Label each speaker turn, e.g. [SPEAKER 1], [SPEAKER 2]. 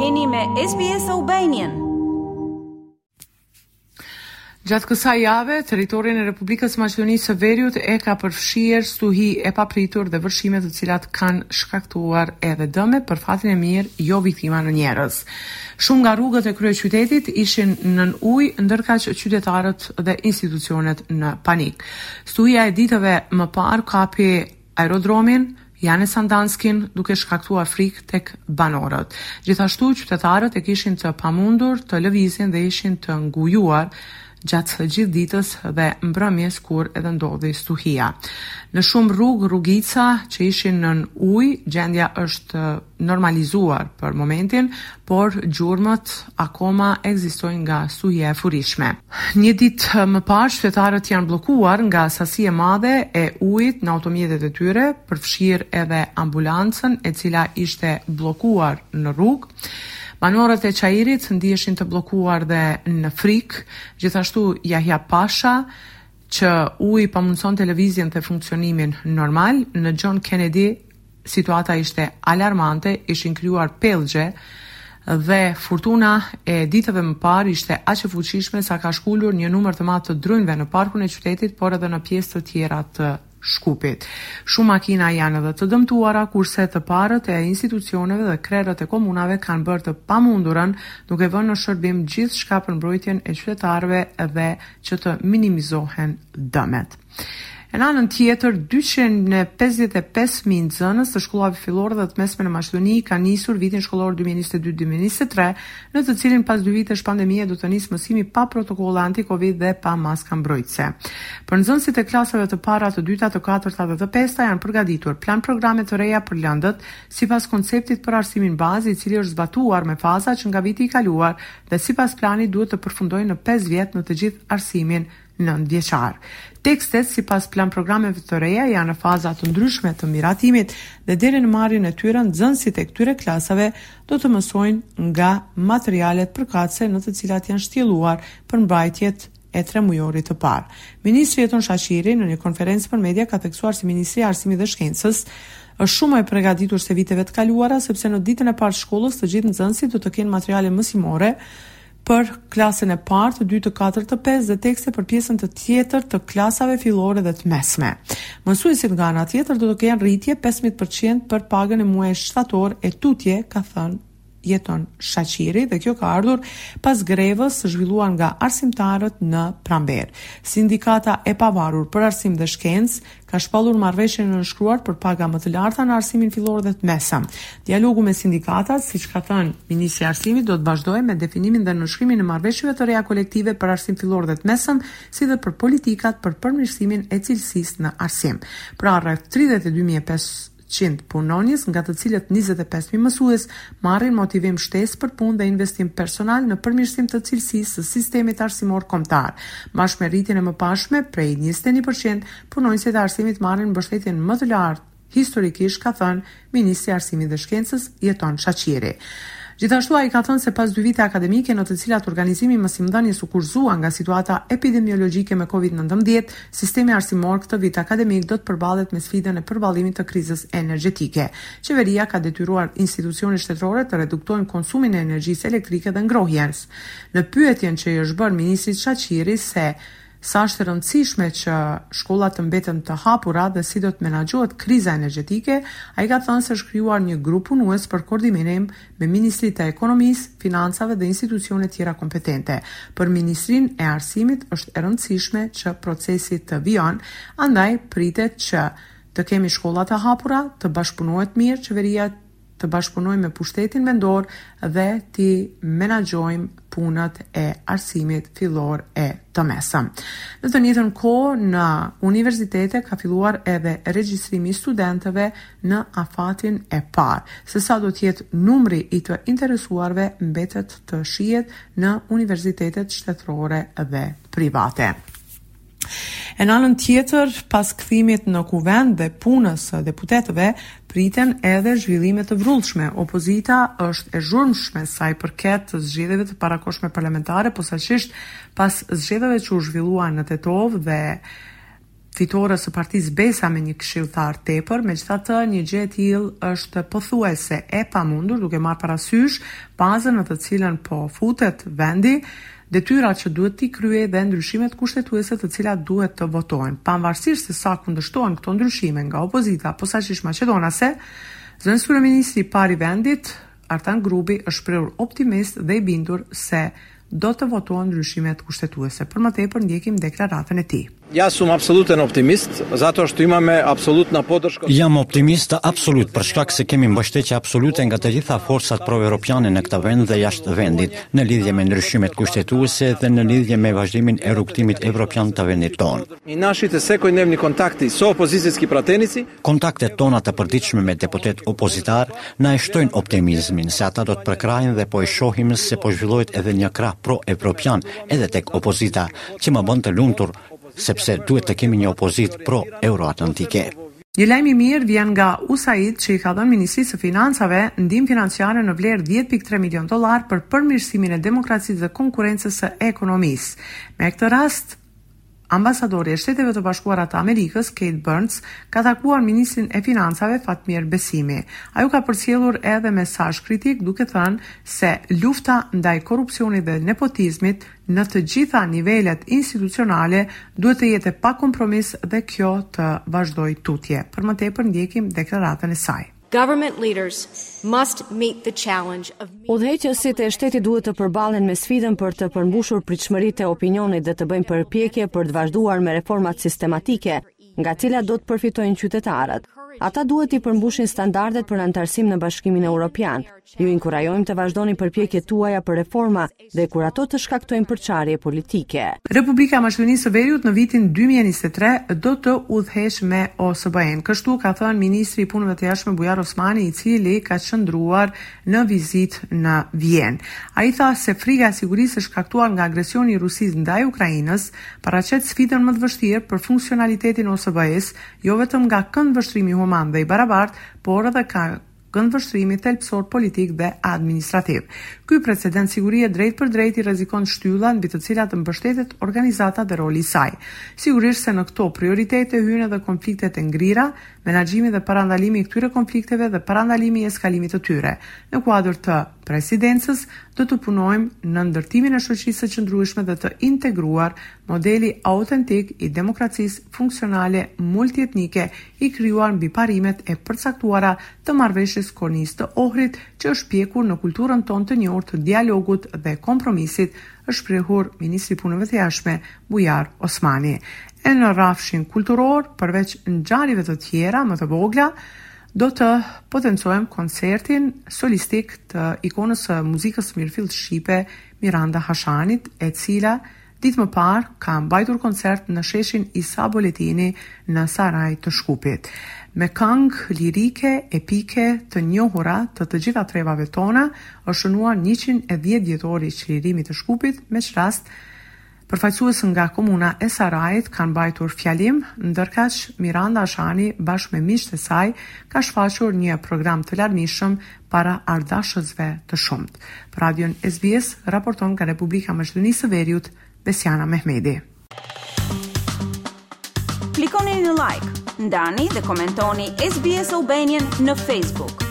[SPEAKER 1] Jeni me SBS Albanian. Gjatë kësaj jave, territorin e Republikës së Maqedonisë së Veriut e ka përfshirë stuhi e papritur dhe vërshime të cilat kanë shkaktuar edhe dëme për fatin e mirë jo viktima në njerëz. Shumë nga rrugët e kryeqytetit ishin nën ujë, ndërkaq qytetarët dhe institucionet në panik. Stuhia e ditëve më parë kapi Aerodromin, Jane Sandanskin, duke shkaktuar frikë tek banorët. Gjithashtu, qytetarët e kishin të pamundur të lëvizin dhe ishin të ngujuar gjatë gjithë ditës dhe mbrëmjes kur edhe ndodhi stuhia. Në shumë rrugë, rrugica, që ishin nën ujë, gjendja është normalizuar për momentin, por gjurmët akoma ekzistojnë nga stuhia e furishme. Një ditë më parë qytetarët janë bllokuar nga sasi e madhe e ujit në automjetet e tyre, përfshirë edhe ambulancën e cila ishte bllokuar në rrugë. Banorët e Çairit ndiheshin të bllokuar dhe në frikë, gjithashtu Jahja Pasha, që uji pamundësonte lëvizjen dhe funksionimin normal, në John Kennedy Situata ishte alarmante, ishin krijuar pellgje dhe furtuna e ditëve më parë ishte aq e fuqishme sa ka shkulur një numër të madh të drunjve në parkun e qytetit, por edhe në pjesë të tjera të Shkupit. Shumë makina janë edhe të dëmtuara, kurse të parët e institucioneve dhe krerët e komunave kanë bërë të pamundurën, duke vënë në shërbim gjithçka për mbrojtjen e qytetarëve dhe që të minimizohen dëmet. E në anën tjetër, dyqind e pesëdhjetë e pesë mijë nxënës të shkollave fillore dhe të mesme në Maqedoni kanë nisur vitin shkollor dy mijë e njëzet e dy dy mijë e njëzet e tre, në të cilin pas dy vitesh pandemie do të nisë mësimi pa protokolle anti-Covid dhe pa maska mbrojtëse. Për nxënësit e klasave të para, të dyta, të katërta dhe të pesta janë përgatitur plan-programe të reja për lëndët, sipas konceptit për arsimin bazë, i cili është zbatuar me faza që nga viti i kaluar dhe sipas planit duhet të përfundojë në pesë vjet në të gjithë arsimin nëntëvjeçar. Tekstet, sipas planprogrameve të reja, janë në faza të ndryshme të miratimit dhe deri në marrjen e tyre, nxënësit e këtyre klasave do të mësojnë nga materialet përkatëse në të cilat janë shtjelluar përmbajtjet e tremujorit të parë. Ministri Jeton Shaqiri, në një konferencë për media, ka theksuar se Ministria e Arsimit dhe Shkencës është shumë më e përgatitur se viteve të kaluara, sepse në ditën e parë të shkollës të gjithë nxënësit do të kenë materiale mësimore për klasën e parë, të dytë, të katërt, të pestë dhe tekste për pjesën tjetër të klasave fillore dhe të mesme. Mësuesit nga ana tjetër do të kenë rritje 15% për pagën e muajit shtator e tutje, ka thënë Jeton Shaqiri dhe kjo ka ardhur pas grevës së zhvilluar nga arsimtarët në pranverë. Sindikata e pavarur për arsim dhe shkencë ka shpallur marrëveshjen e nënshkruar për paga më të larta në arsimin fillor dhe të mesëm. Dialogu me sindikatat, siç ka thënë Ministri i Arsimit, do të vazhdojë me definimin dhe nënshkrimin e marrëveshjeve të reja kolektive për arsim fillor dhe të mesëm, si dhe për politikat për përmirësimin e cilësisë në arsim. Pra rreth 32500 qind punonjës, nga të cilët njëzet e pesë mijë mësues, marrin motivim shtesë për punë dhe investim personal në përmirësim të cilësisë së sistemit arsimor kombëtar. Bashkë me rritjen e mëparshme, prej njëzet e një për qind, punonjësit e arsimit marrin mbështetjen më të lartë historikisht, ka thënë ministri i Arsimit dhe Shkencës, Jeton Shaqiri. Gjithashtu ai ka thënë se pas dy vite akademike në të cilat organizimi i mësimdhënies u kufizua nga situata epidemiologjike me Covid nëntëmbëdhjetë, Sistemi arsimor këtë vit akademik do të përballet me sfidën e përballimit të krizës energjetike. Qeveria ka detyruar institucionet shtetërore të reduktojnë konsumin e energjisë elektrike dhe ngrohjes. Në pyetjen që i është bërë ministrit Shaqiri se sa është e rëndësishme që shkollat të mbeten të hapura dhe si do të menaxhohet kriza energjetike, ai ka thënë se është krijuar një grup punues për koordinim me Ministritë e Ekonomisë, Financave dhe institucionet tjera kompetente. Për Ministrinë e Arsimit është e rëndësishme që procesi të vijon, andaj pritet që të kemi shkolla të hapura, të bashkëpunohet mirë qeveria, të bashkëpunojmë me pushtetin vendor dhe t'i menaxhojmë punët e arsimit fillor e të mesëm. Në të njëjtën kohë, në universitete ka filluar edhe regjistrimi i studentëve në afatin e parë. Se sa do të jetë numri i të interesuarve mbetet të shihet në universitetet shtetërore dhe private. E në anën tjetër, pas kthimit në kuvend dhe punës së deputetëve, priten edhe zhvillime të vrullshme. Opozita është e zhurmshme sa i përket zgjedhjeve të parakoshme parlamentare, posaçërisht pas zgjedhjeve që u zhvilluan në Tetovë dhe fitores së partisë Besa me një këshilltar tepër, megjithatë një gjë e tillë është pothuajse e pamundur duke marrë parasysh fazën në të cilën po futet vendi, detyrat që duhet t'i kryejë dhe ndryshimet kushtetuese të cilat duhet të votohen. Pavarësisht se sa kundërshtohen këto ndryshime nga opozita posaçërisht maqedonase, zëvendëskryeministri i parë i vendit, Artan Grubi është shprehur optimist dhe i bindur se do të votohen ndryshimet kushtetuese. Për më tepër ndjekim deklaratën e tij.
[SPEAKER 2] Ja sum apsoluten optimist, zato shto imame apsolutna podrška.
[SPEAKER 3] Jam optimist absolut për shkak se kemi mbështetje absolute nga të gjitha forcat proeuropiane në këtë vend dhe jashtë vendit, në lidhje me ndryshimet kushtetuese dhe në lidhje me vazhdimin e rrugëtimit evropian të vendit tonë.
[SPEAKER 2] I nashite sekojdnevni kontakti so opoziciski pratenici.
[SPEAKER 3] Kontaktet tona të përditshme me deputetët opozitarë na e shtojnë optimizmin se ata do të përkrahin dhe po e shohim se po zhvillohet edhe një krah pro-evropian edhe tek opozita, që më bën të lumtur sepse duhet të kemi një opozitë pro-euroatlantike.
[SPEAKER 1] Një lajm i mirë vjen nga USAID që i ka dhënë Ministrisë së Financave ndihmë financiare në vlerë dhjetë pikë tre milionë dollarë për përmirësimin e demokracisë dhe konkurrencës së ekonomisë. Me këtë rast, Ambasadorja e Shteteve të Bashkuara të Amerikës, Kate Byrnes, ka takuar ministrin e Financave, Fatmir Besimi. Ajo ka përcjellur edhe mesazh kritik duke thënë se lufta ndaj korrupsionit dhe nepotizmit në të gjitha nivelet institucionale duhet të jetë pa kompromis dhe kjo të vazhdojë tutje. Për më tepër ndjekim deklaratën e saj.
[SPEAKER 4] Government leaders must meet the challenge of
[SPEAKER 5] Udhëheqësit e shtetit duhet të përballen me sfidën për të përmbushur pritshmëritë e opinionit dhe të bëjnë përpjekje për të vazhduar me reformat sistematike, nga të cilat do të përfitojnë qytetarët. Ata duhet t'i përmbushin standardet për anëtarësim në Bashkimin Evropian. Ju inkurajojmë të vazhdoni përpjekjet tuaja për reforma, dhe kur ato të shkaktojnë përçarje politike.
[SPEAKER 1] Republika e Maqedonisë së Veriut në vitin dy mijë e njëzet e tre do të udhëheqë me OSBE-në. Kështu ka thënë ministri i Punëve të Jashtme Bujar Osmani, i cili ka qëndruar në vizitë në Vjenë. Ai tha se frika e sigurisë e shkaktuar nga agresioni i Rusisë ndaj Ukrainës paraqet sfidën më të vështirë për funksionalitetin e OSBE-së, jo vetëm nga këndvështrimi human dhe i barabartë, por edhe nga këndvështrimi thelbësor politik dhe administrativ. Ky precedent sigurie drejtpërdrejt i rrezikon shtyllat mbi të cilat mbështetet organizata dhe roli i saj. Sigurisht se në këto prioritete hyjnë edhe konfliktet e ngrira, menaxhimi dhe parandalimi i këtyre konflikteve dhe parandalimi i eskalimit të tyre. Në kuadër të Presidencës, do të punojmë në ndërtimin e shoqërisë së qëndrueshme dhe të integruar, modeli autentik i demokracisë funksionale multietnike i krijuar mbi parimet e përcaktuara të Marrëveshjes Kornizë të Ohrit, që është pjekur në kulturën tonë të njohur të dialogut dhe kompromisit, është shprehur ministri i Punëve të Jashtme, Bujar Osmani. E në rrafshin kulturor, përveç ngjarjeve të tjera më të vogla, do të potencojmë koncertin solistik të ikonës së muzikës së mirëfilltë shqipe, Miranda Hashanit, e cila Ditë më parë ka mbajtur koncert në sheshin Isa Boletini në Saraj të Shkupit. Me këngë lirike, epike, të njohura të të gjitha trevave tona, është shënuar njëqind e dhjetë vjetori i çlirimit të Shkupit, me ç'rast përfaqësues nga komuna e Sarajit kanë mbajtur fjalim, ndërkaq Miranda Hashani bashkë me miqtë e saj ka shfaqur një program të larmishëm para artdashësve të shumtë. Për radion SBS raporton nga Republika e Maqedonisë së Veriut, Besiana Mehmedi.
[SPEAKER 6] Klikoni në like, ndani dhe komentoni SBS Albanian në Facebook.